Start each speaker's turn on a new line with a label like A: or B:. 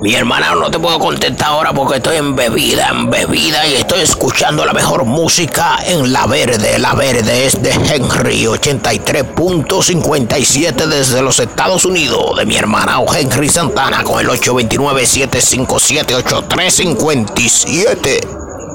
A: Mi hermana no te puedo contestar ahora porque estoy en bebida, en bebida y estoy escuchando la mejor música en La Verde. La Verde es de Henry 83.57 desde los Estados Unidos de mi hermana Henry Santana con el 829-757-8357.